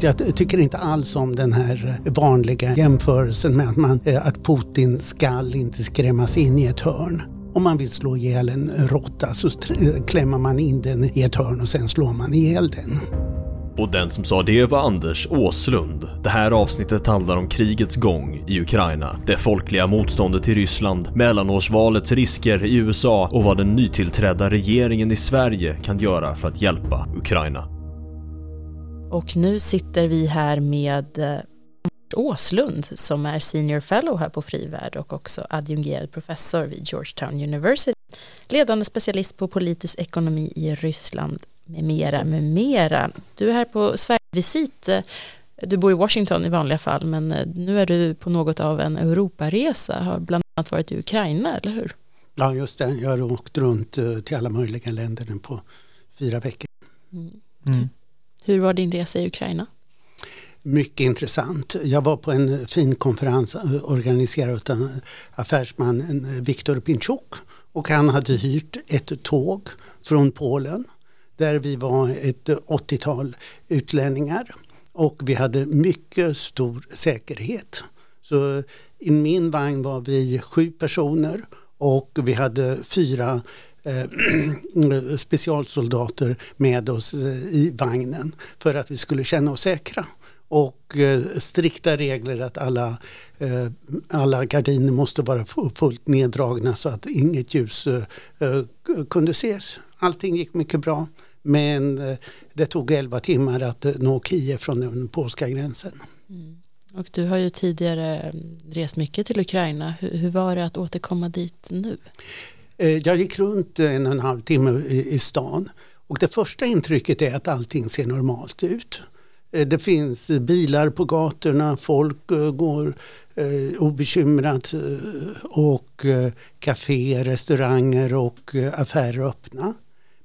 Jag tycker inte alls om den här vanliga jämförelsen med att, man, eh, att Putin skall inte skrämmas in i ett hörn. Om man vill slå ihjäl en råtta så eh, klämmer man in den i ett hörn och sen slår man ihjäl den. Och den som sa det var Anders Åslund. Det här avsnittet handlar om krigets gång i Ukraina, det folkliga motståndet i Ryssland, mellanårsvalets risker i USA och vad den nytillträdda regeringen i Sverige kan göra för att hjälpa Ukraina. Och nu sitter vi här med eh, Åslund som är senior fellow här på Frivärd och också adjungerad professor vid Georgetown University. Ledande specialist på politisk ekonomi i Ryssland med mera, med mera. Du är här på Sverigevisit. Du bor i Washington i vanliga fall men eh, nu är du på något av en Europaresa, har bland annat varit i Ukraina, eller hur? Ja, just det. Jag har åkt runt eh, till alla möjliga länder på fyra veckor. Mm. Mm. Hur var din resa i Ukraina? Mycket intressant. Jag var på en fin konferens eh, organiserad av affärsmannen eh, Viktor Pinchuk och han hade hyrt ett tåg från Polen där vi var ett 80-tal utlänningar och vi hade mycket stor säkerhet. Så eh, i min vagn var vi sju personer och vi hade fyra Eh, eh, specialsoldater med oss eh, i vagnen för att vi skulle känna oss säkra. Och eh, strikta regler att alla, eh, alla gardiner måste vara fullt neddragna så att inget ljus eh, kunde ses. Allting gick mycket bra. Men det tog 11 timmar att nå Kiev från den polska gränsen. Mm. Och du har ju tidigare mm, rest mycket till Ukraina. Hur, hur, var det att återkomma dit nu? Eh, jag gick runt eh, en och en halv timme i, i stan och det första intrycket är att allting ser normalt ut. Eh, det finns bilar på gatorna, folk går obekymrat och kaféer, restauranger och affärer öppna.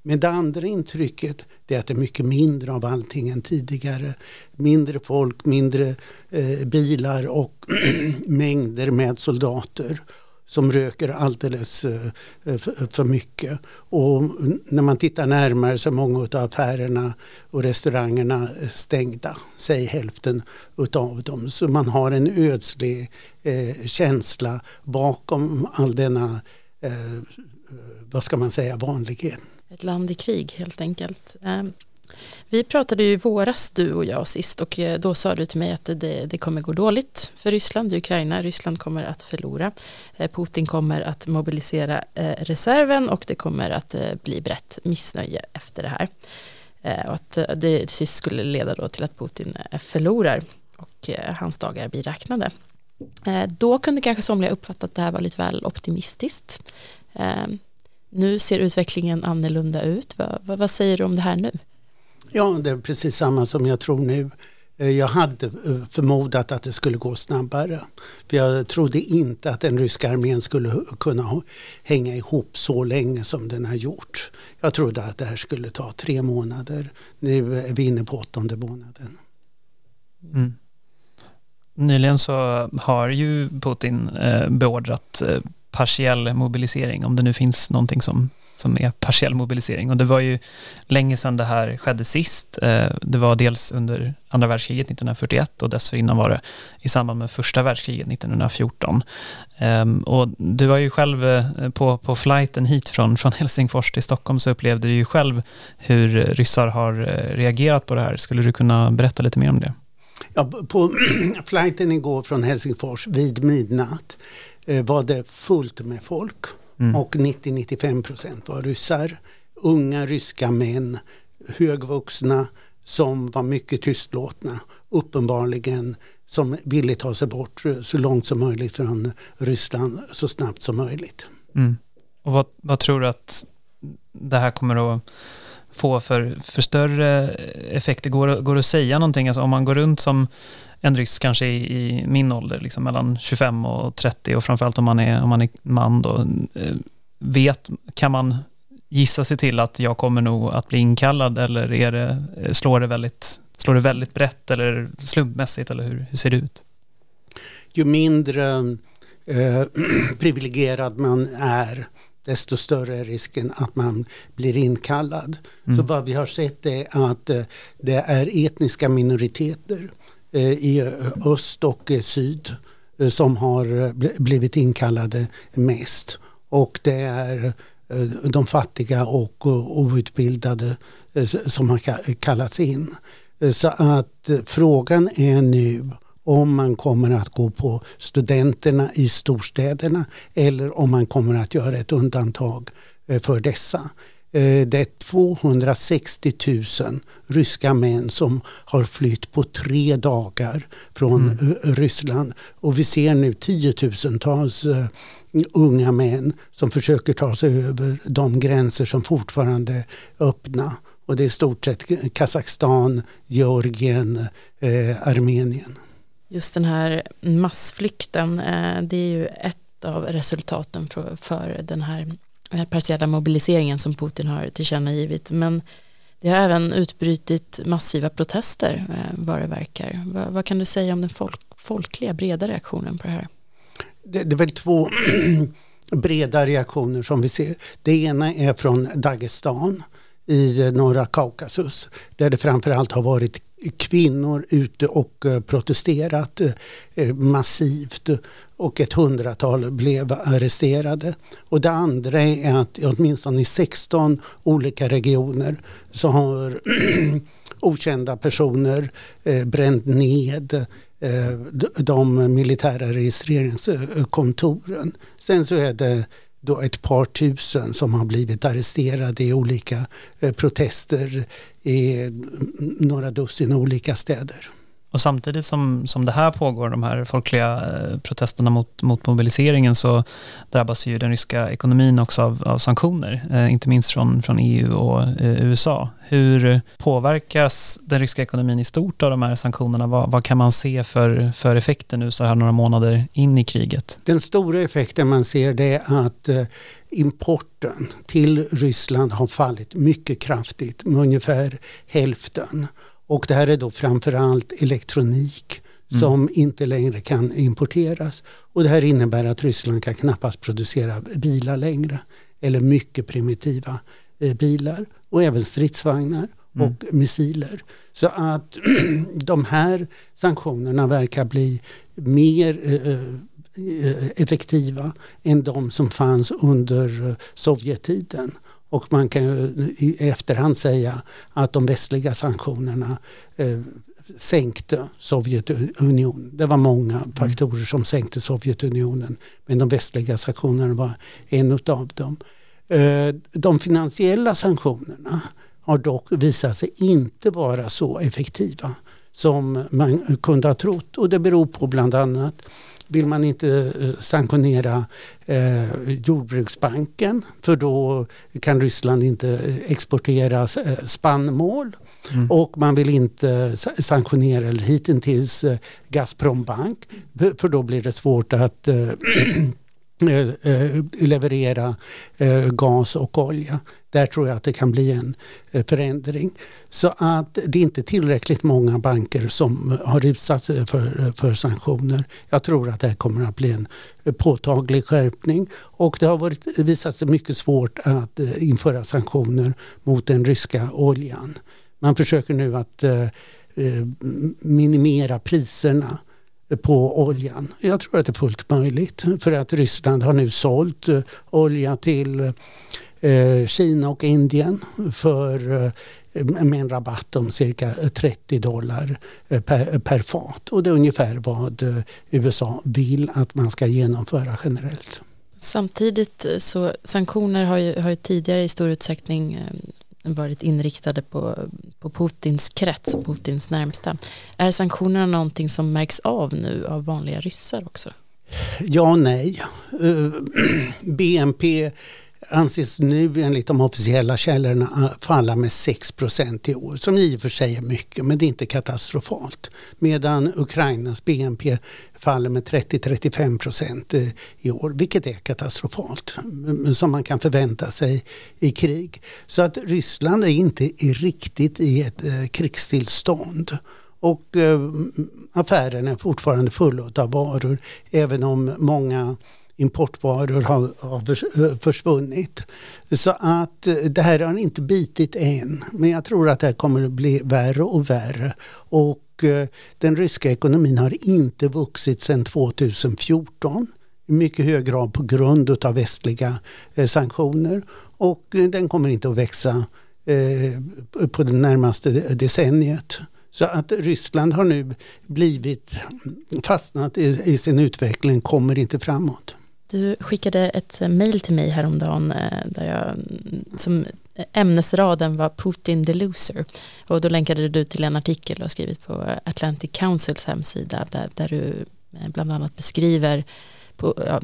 Men det andra intrycket är att det är mycket mindre av allting än tidigare. Mindre folk, mindre eh, bilar och mängder med soldater som röker alldeles eh, eh, för, mycket. Och när man tittar närmare så är många av affärerna och restaurangerna stängda, säg hälften utav dem. Så man har en ödslig eh, känsla bakom all denna, vad ska man säga, vanlighet. Ett land i krig helt enkelt. Ehm, vi pratade ju i våras du och jag sist och eh, då sa du till mig att det, det kommer gå dåligt för Ryssland i Ukraina. Ryssland kommer att förlora. Eh, Putin kommer att mobilisera eh, reserven och det kommer att bli brett missnöje efter det här. Och att det till sist skulle leda då till att Putin förlorar och hans dagar blir räknade. Då kunde kanske somliga uppfatta att det här var lite väl optimistiskt. Nu ser utvecklingen annorlunda ut. Vad, vad, vad, säger du om det här nu? Ja, det är precis samma som jag tror nu. Eh, jag hade eh, förmodat att det skulle gå snabbare. För jag trodde inte att den ryska armén skulle kunna hänga ihop så länge som den har gjort. Jag trodde att det här skulle ta tre månader. Nu är vi inne på åttonde månaden. Mm. Nyligen så har ju Putin eh, beordrat partiell mobilisering, om det nu finns någonting som, som är partiell mobilisering. Och det var ju länge sedan det här skedde sist. Eh, det var dels under andra världskriget 1941 och dessförinnan var det i samband med första världskriget 1914. Ehm, och du var ju själv eh, på, på flighten hit från, från Helsingfors till Stockholm så upplevde du ju själv hur ryssar har eh, reagerat på det här. Skulle du kunna berätta lite mer om det? Ja, på flighten igår från Helsingfors vid midnatt var det fullt med folk mm. och 90-95 procent var ryssar. Unga ryska män, högvuxna som var mycket tystlåtna. Uppenbarligen som ville ta sig bort så långt som möjligt från Ryssland så snabbt som möjligt. Mm. Och vad, vad, tror du att det här kommer att få för, för större effekter? Går, går det att säga någonting? Alltså om man går runt som en ryss kanske i, i min ålder, liksom mellan 25 och 30 och framförallt om man är, om man är man då, eh, vet, kan man gissa sig till att jag kommer nog att bli inkallad eller är det, eh, slår, det väldigt, slår det väldigt brett eller slumpmässigt eller hur, hur ser det ut? Ju mindre eh, privilegierad man är desto större är risken att man blir inkallad. Mm. Så vad vi har sett är att eh, det är etniska minoriteter eh, i öst och syd som har blivit inkallade mest. Och det är de fattiga och outbildade som har kallats in. Så att frågan är nu om man kommer att gå på studenterna i storstäderna eller om man kommer att göra ett undantag eh, för dessa. Eh, det är 260 000 ryska män som har flytt på tre dagar från mm. Ryssland. Och vi ser nu tiotusentals eh, unga män som försöker ta sig över de gränser som fortfarande är öppna. Och det är i stort sett Kazakstan, Georgien, eh, Armenien. Just den här massflykten, eh, det är ju ett av resultaten för, för den här partiella mobiliseringen som Putin har tillkännagivit. Men det har även utbrytit massiva protester eh, vad det verkar. Vad, vad kan du säga om den folk, folkliga breda reaktionen på det här? Det, det är väl två breda reaktioner som vi ser. Det ena är från Dagestan i norra Kaukasus där det framförallt har varit kvinnor ute och eh, protesterat eh, eh, massivt och ett hundratal blev arresterade. Och det andra är att åtminstone i 16 olika regioner så har okända personer bränt ned de militära registreringskontoren. Sen så är det då ett par tusen som har blivit arresterade i olika eh, protester i mm, några dussin olika städer. Och samtidigt som, som det här pågår, de här folkliga eh, protesterna mot, mot mobiliseringen, så drabbas ju den ryska ekonomin också av, av sanktioner, eh, inte minst från, från EU och eh, USA. Hur påverkas den ryska ekonomin i stort av de här sanktionerna? Vad, vad, kan man se för, för effekter nu så här några månader in i kriget? Den stora effekten man ser det är att eh, importen till Ryssland har fallit mycket kraftigt med ungefär hälften. Och det här är då framförallt elektronik mm. som inte längre kan importeras. Och det här innebär att Ryssland kan knappast producera bilar längre. Eller mycket primitiva eh, bilar och även stridsvagnar mm. och missiler. Så att de här sanktionerna verkar bli mer eh, eh, effektiva än de som fanns under Sovjettiden. Och man kan i efterhand säga att de västliga sanktionerna eh, sänkte Sovjetunionen. Det var många mm. faktorer som sänkte Sovjetunionen. Men de västliga sanktionerna var en av dem. Eh, de finansiella sanktionerna har dock visat sig inte vara så effektiva som man kunde ha trott. Och det beror på bland annat vill man inte eh, sanktionera eh, jordbruksbanken för då kan Ryssland inte eh, exportera eh, spannmål. Mm. Och man vill inte sanktionera, eller hittills Gazprom Bank, för då blir det svårt att Eh, eh, leverera eh, gas och olja. Där tror jag att det kan bli en förändring. Så att det är inte tillräckligt många banker som har utsatts för, för sanktioner. Jag tror att det kommer att bli en påtaglig skärpning och det har varit, visat sig mycket svårt att införa sanktioner mot den ryska oljan. Man försöker nu att minimera priserna på oljan. Jag tror att det är fullt möjligt för att Ryssland har nu sålt eh, olja till eh, Kina och Indien för eh, med en rabatt om cirka 30 dollar per, per fat. Och det är ungefär vad USA vill att man ska genomföra generellt. Samtidigt så sanktioner har ju, har ju tidigare i stor utsträckning varit inriktade på, på Putins krets och Putins närmsta. Är sanktionerna någonting som märks av nu av vanliga ryssar också? Ja och nej. Eh, BNP anses nu enligt de officiella källorna falla med 6 i år. Som i och för sig är mycket men det är inte katastrofalt. Medan Ukrainas BNP faller med 30-35 procent eh, i år, vilket är katastrofalt. Mm, som man kan förvänta sig i krig. Så att Ryssland är inte riktigt i ett eh, krigstillstånd. Och eh, affären är fortfarande full av varor även om många importvaror har, har eh, försvunnit. Så att eh, det här har inte bitit än. Men jag tror att det här kommer att bli värre och värre. Och eh, den ryska ekonomin har inte vuxit sedan 2014 i mycket hög grad på grund av västliga sanktioner. Och den kommer inte att växa på det närmaste decenniet. Så att Ryssland har nu blivit fastnat i, i sin utveckling, kommer inte framåt. Du skickade ett eh, mejl till mig häromdagen eh, där jag, som ämnesraden var Putin the loser. Och då länkade du till en artikel du har skrivit på Atlantic Councils hemsida där, där du eh, bland annat beskriver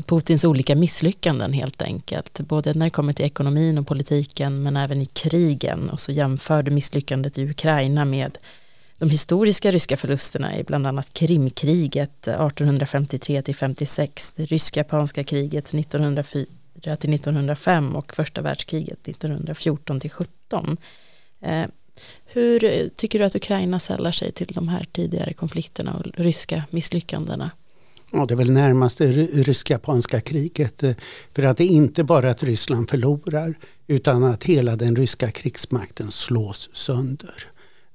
Putins olika misslyckanden helt enkelt. Både när det kommer till ekonomin och politiken men även i krigen. Och så jämför du misslyckandet i Ukraina med de historiska ryska förlusterna i bland annat Krimkriget 1853 till 56, det rysk-japanska kriget 1904 till 1905 och första världskriget 1914 till 17. Eh, hur tycker du att Ukraina sällar sig till de här tidigare konflikterna och ryska misslyckandena? Ja, det är väl närmast det rysk-japanska kriget. Eh, för att det är inte bara att Ryssland förlorar utan att hela den ryska krigsmakten slås sönder.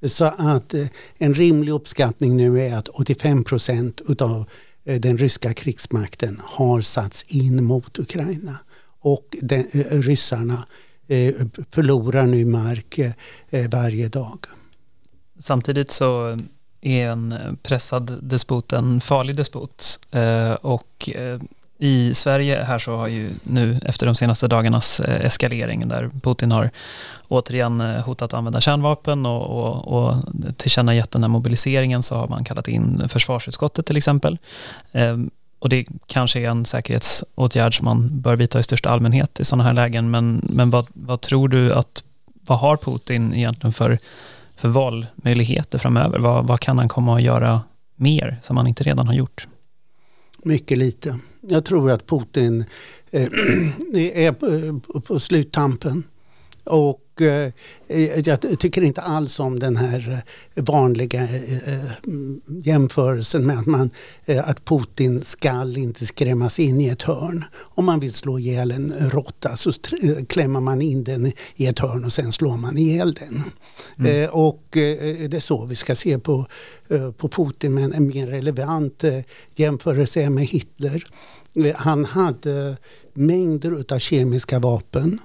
Så att eh, en rimlig uppskattning nu är att 85 procent utav eh, den ryska krigsmakten har satts in mot Ukraina. Och den, eh, ryssarna förlorar nu mark varje dag. Samtidigt så är en pressad despot en farlig despot. Och i Sverige här så har ju nu efter de senaste dagarnas eh, eskalering där Putin har återigen eh, hotat använda kärnvapen och, och, och tillkännagett den här mobiliseringen så har man kallat in försvarsutskottet till exempel. Ehm, och det kanske är en säkerhetsåtgärd som man bör vidta i största allmänhet i sådana här lägen. Men, men vad, vad tror du att, vad har Putin egentligen för, för valmöjligheter framöver? Vad, vad kan han komma att göra mer som han inte redan har gjort? Mycket lite. Jag tror att Putin eh, är på eh, sluttampen. Och eh, jag tycker inte alls om den här vanliga eh, jämförelsen med att, man, eh, att Putin skall inte skrämmas in i ett hörn. Om man vill slå ihjäl en råtta så klämmer man in den i ett hörn och sen slår man ihjäl den. Mm. Och det är så vi ska se på, på Putin. Men en mer relevant jämförelse är med Hitler. Han hade mängder av kemiska vapen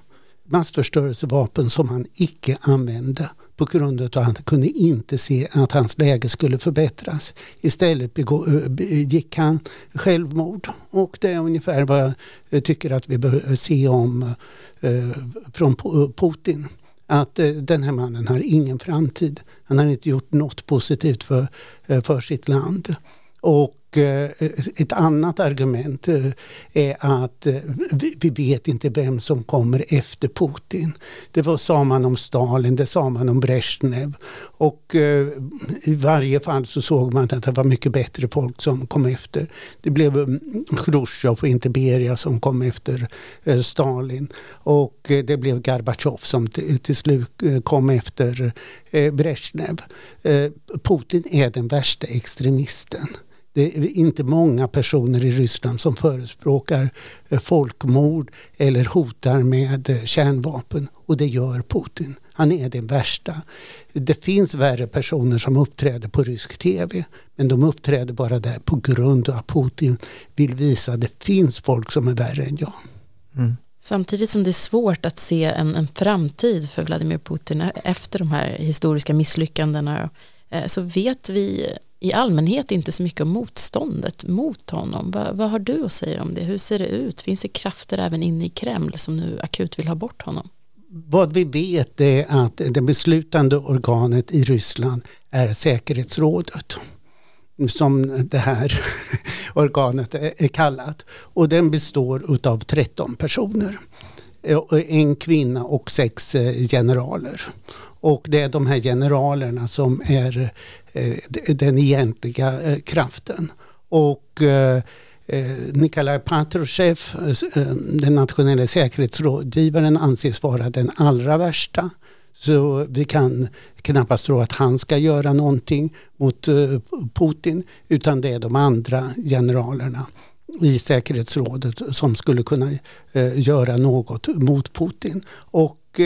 massförstörelsevapen som han icke använde på grund av att han kunde inte se att hans läge skulle förbättras. Istället begick eh, han självmord och det är ungefär vad jag eh, tycker att vi bör se om eh, från Putin. Att den här mannen har ingen framtid. Han har inte gjort något positivt för, för sitt land. Och Eh, ett annat argument eh, är att eh, vi vet inte vem som kommer efter Putin. Det var, sa man om Stalin, det sa man om Brezhnev. Och i varje fall så såg man att det var mycket bättre folk som kom efter. Det blev mm, Chrusjtjov och inte Beria som kom efter Stalin. Och det blev Gorbatjov som till slut kom efter Brezhnev. Putin är den värsta extremisten. Det är inte många personer i Ryssland som förespråkar eh, folkmord eller hotar med eh, kärnvapen. Och det gör Putin. Han är den värsta. Det finns värre personer som uppträder på rysk tv. Men de uppträder bara där på grund av att Putin vill visa att det finns folk som är värre än jag. Mm. Samtidigt som det är svårt att se en, en framtid för Vladimir Putin efter de här historiska misslyckandena Eh, så vet vi i allmänhet inte så mycket om motståndet mot honom. Vad, vad, har du att säga om det? Hur ser det ut? Finns det krafter även inne i Kreml som nu akut vill ha bort honom? Vad vi vet är att det beslutande organet i Ryssland är säkerhetsrådet som det här organet är kallat. Och den består av 13 personer. Eh, en kvinna och sex eh, generaler. Och det är de här generalerna som är eh, den egentliga eh, kraften. Och eh, Nikolaj Patrushev, den nationella säkerhetsrådgivaren, anses vara den allra värsta. Så vi kan knappast tro att han ska göra någonting mot Putin utan det är de andra generalerna. i säkerhetsrådet som skulle kunna göra något mot Putin. Och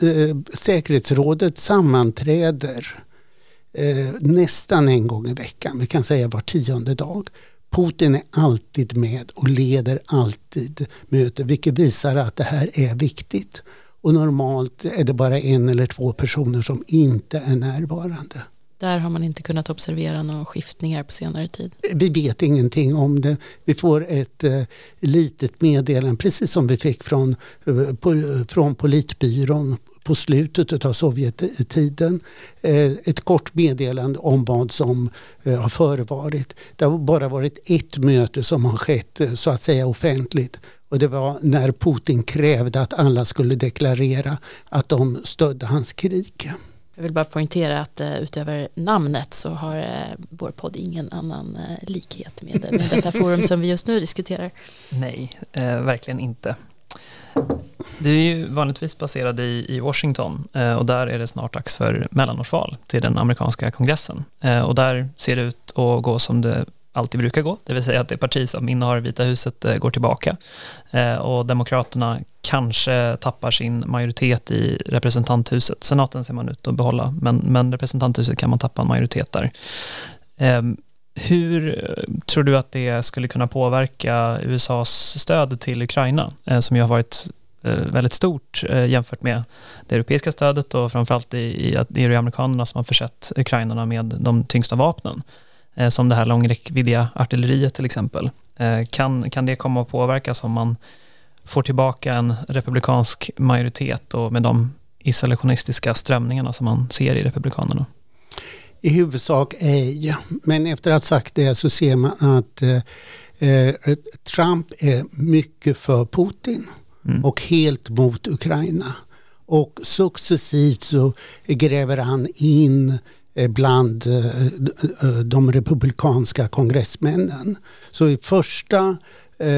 Eh, säkerhetsrådet sammanträder eh, nästan en gång i veckan, vi kan säga var tionde dag. Putin är alltid med och leder alltid möten vilket visar att det här är viktigt. Och normalt är det bara en eller två personer som inte är närvarande. Där har man inte kunnat observera några skiftningar på senare tid. Vi vet ingenting om det. Vi får ett eh, litet meddelande, precis som vi fick från, eh, på, från politbyrån på slutet av Sovjettiden. Eh, ett kort meddelande om vad som eh, har förevarit. Det har bara varit ett möte som har skett eh, så att säga offentligt. Och det var när Putin krävde att alla skulle deklarera att de stödde hans krig. Jag vill bara poängtera att uh, utöver namnet så har uh, vår podd ingen annan uh, likhet med, med detta forum som vi just nu diskuterar. Nej, verkligen inte. Du är ju vanligtvis baserad i, i Washington och där är det snart dags för mellanårsval till den amerikanska kongressen. Och där ser det ut att gå som det alltid brukar gå, det vill säga att det parti som innehar Vita huset eh, går tillbaka. Eh, och Demokraterna kanske tappar sin majoritet i representanthuset. Senaten ser man ut att behålla, men, men representanthuset kan man tappa en majoritet där. Ehm, hur eh, tror du att det skulle kunna påverka USAs stöd till Ukraina, som ju har varit väldigt stort jämfört med det europeiska stödet och framförallt i, i, det är amerikanerna som har försett ukrainarna med de tyngsta vapnen, som det här långräckviddiga artilleriet till exempel. Kan, kan det komma att påverkas om man får tillbaka en republikansk majoritet och med de isolationistiska strömningarna som man ser i republikanerna? I huvudsak ej, men efter att ha sagt det så ser man att eh, eh Trump är mycket för Putin mm. och helt mot Ukraina. Och successivt så gräver han in eh, Eh, bland eh, eh, de republikanska kongressmännen. Så i första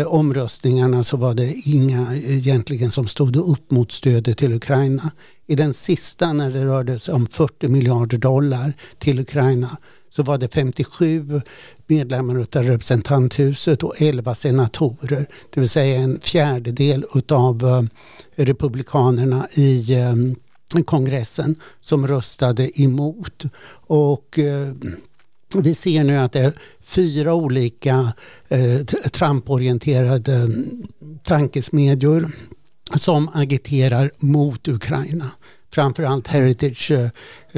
omröstningarna så var det inga egentligen som stod upp mot stödet till Ukraina. I den sista när det rörde sig om 40 miljarder dollar till Ukraina så var det 57 medlemmar av representanthuset och 11 senatorer. Det vill säga en fjärdedel av republikanerna i kongressen som röstade emot. Och eh, vi ser nu att det är fyra olika eh, Trump-orienterade tankesmedjor som agiterar mot Ukraina. Framförallt Heritage eh,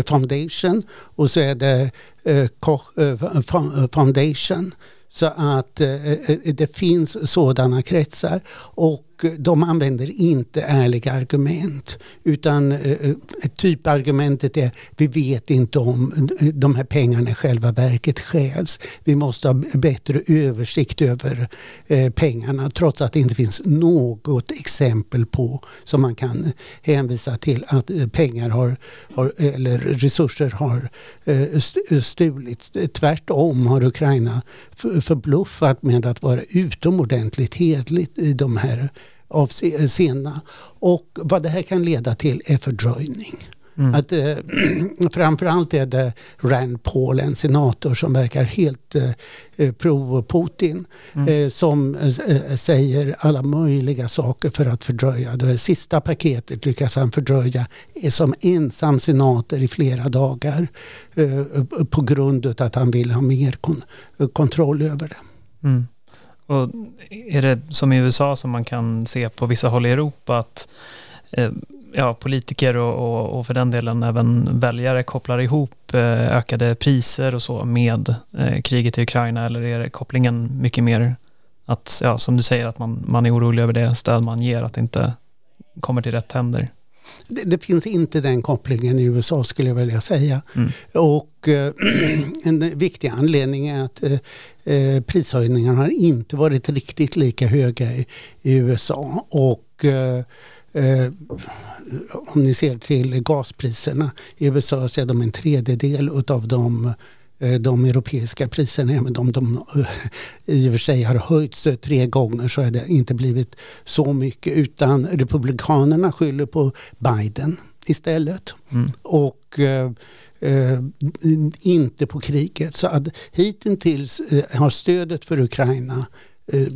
Foundation och så är det eh, Koch eh, Foundation. Så att eh, eh, det finns sådana kretsar och Eh, de använder inte ärliga argument utan eh, eh typargumentet är vi vet inte om eh, de här pengarna i själva verket stjäls. Vi måste ha bättre översikt över eh, pengarna trots att det inte finns något exempel på som man kan hänvisa till att eh, pengar har, har eller resurser har stulits. Tvärtom har Ukraina förbluffat med att vara utomordentligt hedligt i de här avseendena. Och vad det här kan leda till är fördröjning. Mm. Att, eh, framförallt är det Rand Paul, en senator som verkar helt eh, eh pro-Putin, mm. eh, som eh, säger alla möjliga saker för att fördröja. Det sista paketet lyckas han fördröja som ensam senator i flera dagar eh, på grund av att han vill ha mer kon kontroll över det. Mm. Och är det som i USA som man kan se på vissa håll i Europa att eh, ja, politiker och, och, och, för den delen även väljare kopplar ihop eh, ökade priser och så med eh, kriget i Ukraina eller är det kopplingen mycket mer att, ja, som du säger, att man, man är orolig över det stöd man ger, att det inte kommer till rätt händer? Det, det, finns inte den kopplingen i USA skulle jag vilja säga. Mm. Och eh, en viktig anledning är att eh, eh, prishöjningarna har inte varit riktigt lika höga i, i USA. Och eh, eh, om ni ser till gaspriserna i USA så är de en tredjedel utav de de europeiska priserna, även om de eh, i och för sig har höjts eh, tre gånger så har det inte blivit så mycket utan Republikanerna skyller på Biden istället. Mm. Och eh, eh, inte på kriget. Så att hittills eh, har stödet för Ukraina eh,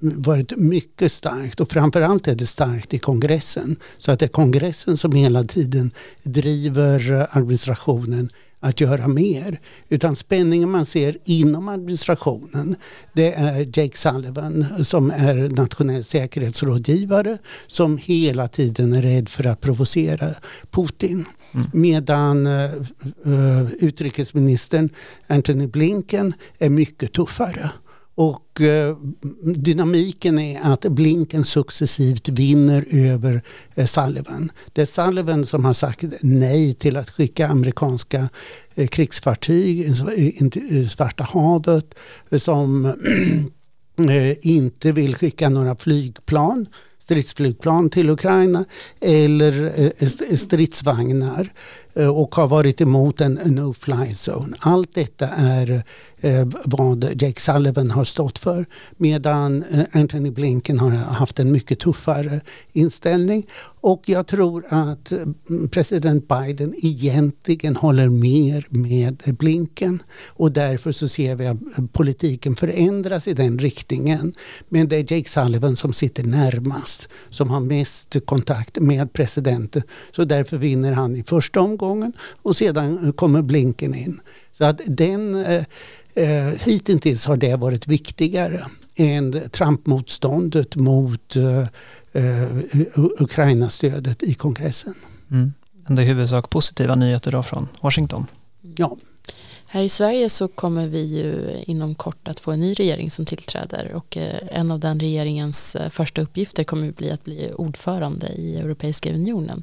varit mycket starkt och framförallt är det starkt i kongressen. Så att det är kongressen som hela tiden driver administrationen att göra mer. Utan spänningen man ser inom administrationen det är Jake Sullivan som är nationell säkerhetsrådgivare som hela tiden är rädd för att provocera Putin. Mm. Medan uh, utrikesministern Antony Blinken är mycket tuffare. Och eh, dynamiken är att Blinken successivt vinner över eh, Sullivan. Det är Sullivan som har sagt nej till att skicka amerikanska eh, krigsfartyg i Svarta havet. Eh, som eh, inte vill skicka några flygplan stridsflygplan till Ukraina eller eh, stridsvagnar Eh, och har varit emot en no-fly zone. Allt detta är eh, vad Jake Sullivan har stått för. Medan eh, Anthony Blinken har haft en mycket tuffare inställning. Och jag tror att mm, president Biden egentligen håller mer med Blinken. Och därför så ser vi att politiken förändras i den riktningen. Men det är Jake Sullivan som sitter närmast, som har mest kontakt med presidenten. Så därför vinner han i första omgången och sedan kommer Blinken in. Så att den eh, Eh, hittills har det varit viktigare än Trump-motståndet mot eh, eh Ukraina-stödet i kongressen. Mm. Det är i huvudsak positiva nyheter då från Washington. Ja. Här i Sverige så kommer vi ju inom kort att få en ny regering som tillträder och eh, en av den regeringens första uppgifter kommer att bli att bli ordförande i Europeiska unionen.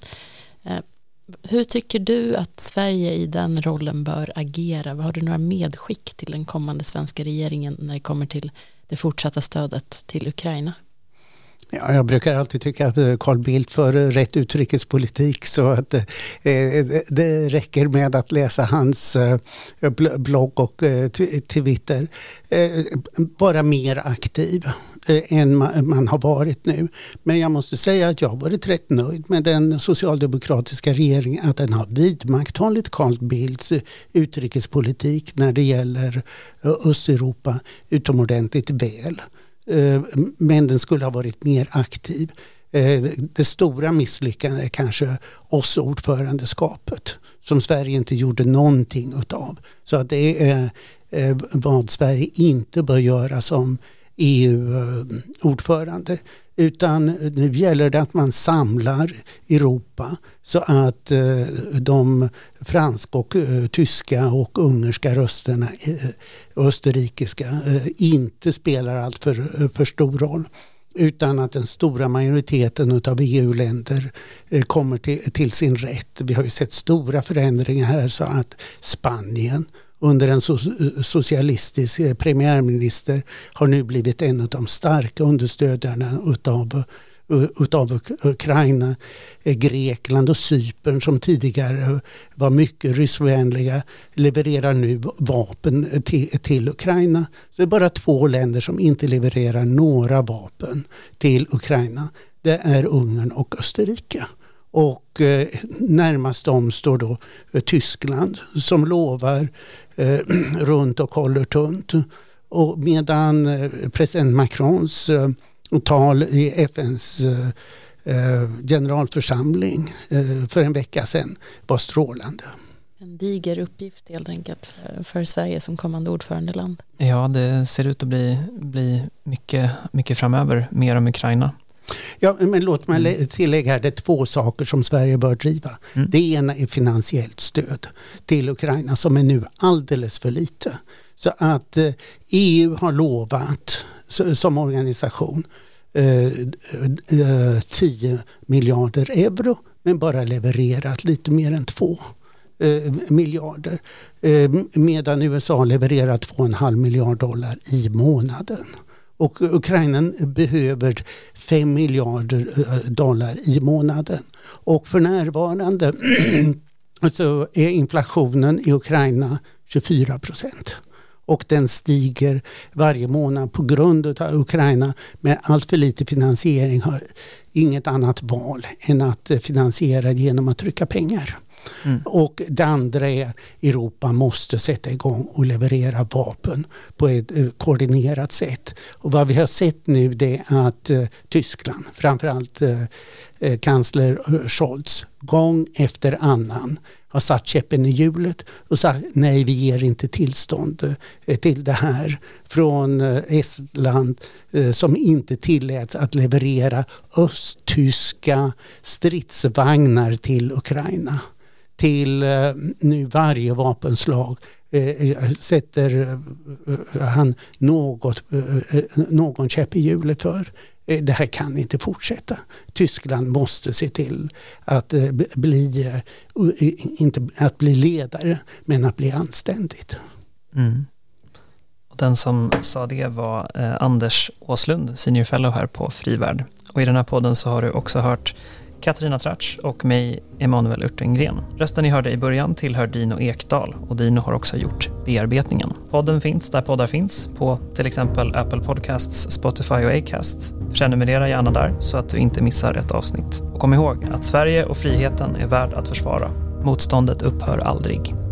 Hur tycker du att Sverige i den rollen bör agera? Har du några medskick till den kommande svenska regeringen när det kommer till det fortsatta stödet till Ukraina? Ja, jag brukar alltid tycka att eh, Carl Bildt för eh, rätt utrikespolitik så att eh, eh det räcker med att läsa hans eh, blogg och eh, Twitter. Bara mer aktiv. Eh, än man har varit nu. Men jag måste säga att jag har varit rätt nöjd med den socialdemokratiska regeringen. Att den har vidmakthållit Carl Bildts eh, utrikespolitik när det gäller eh, Östeuropa utomordentligt väl. Men den skulle ha varit mer aktiv. Det stora misslyckandet är kanske oss ordförandeskapet som Sverige inte gjorde någonting utav. Så att det är vad Sverige inte bör göra som EU-ordförande. Utan nu gäller det att man samlar Europa så att eh, de franska, och eh, tyska och ungerska rösterna, eh, österrikiska, inte spelar allt för, för stor roll utan att den stora majoriteten av EU-länder kommer till, till, sin rätt. Vi har ju sett stora förändringar här så att Spanien under en socialistisk eh, premiärminister har nu blivit en av de starka understödjarna utav eh, utav Ukraina, eh, Grekland och Cypern som tidigare var mycket ryssvänliga levererar nu vapen till, till, Ukraina. Så det är bara två länder som inte levererar några vapen till Ukraina. Det är Ungern och Österrike. Och närmast dem står då Tyskland som lovar eh, runt och håller tunt. Och medan eh, president Macrons eh, tal i FNs eh, generalförsamling för en vecka sedan var strålande. En diger uppgift helt enkelt för Sverige som kommande ordförandeland. Ja, det ser ut att bli, bli mycket, mycket framöver, mer om Ukraina. Ja, men låt mig mm. tillägga här, det är två saker som Sverige bör driva. Mm. Det ena är finansiellt stöd till Ukraina som är nu alldeles för lite. Så att eh, EU har lovat som organisation eh, 10 eh, miljarder euro men bara levererat lite mer än två eh, miljarder. Eh, medan USA levererar 2,5 miljard dollar i månaden. Och Ukraina behöver 5 miljarder eh, dollar i månaden. Och för närvarande så är inflationen i Ukraina 24 procent. Och den stiger varje månad på grund av Ukraina med allt för lite finansiering har inget annat val än att eh, finansiera genom att trycka pengar. Mm. Och det andra är Europa måste sätta igång och leverera vapen på ett eh, koordinerat sätt. Och vad vi har sett nu det är att eh, Tyskland, framförallt eh, eh kansler eh, Scholz, gång efter annan har satt käppen i hjulet och sagt nej vi ger inte tillstånd till det här från Estland som inte tilläts att leverera östtyska stridsvagnar till Ukraina. Till eh, nu varje vapenslag eh, eh, sätter han något, någon käpp i hjulet för. Det här kan inte fortsätta. Tyskland måste se till att bli, inte att bli ledare, men att bli anständigt. Mm. Och den som sa det var Anders Åslund, senior fellow här på Frivärd. Och i den här podden så har du också hört Katarina Tratsch och mig, Emanuel Urtengren. Rösten ni hörde i början tillhör Dino Ekdal och Dino har också gjort bearbetningen. Podden finns där poddar finns, på till exempel Apple Podcasts, Spotify och Acast. Prenumerera gärna där så att du inte missar ett avsnitt. Och kom ihåg att Sverige och friheten är värd att försvara. Motståndet upphör aldrig.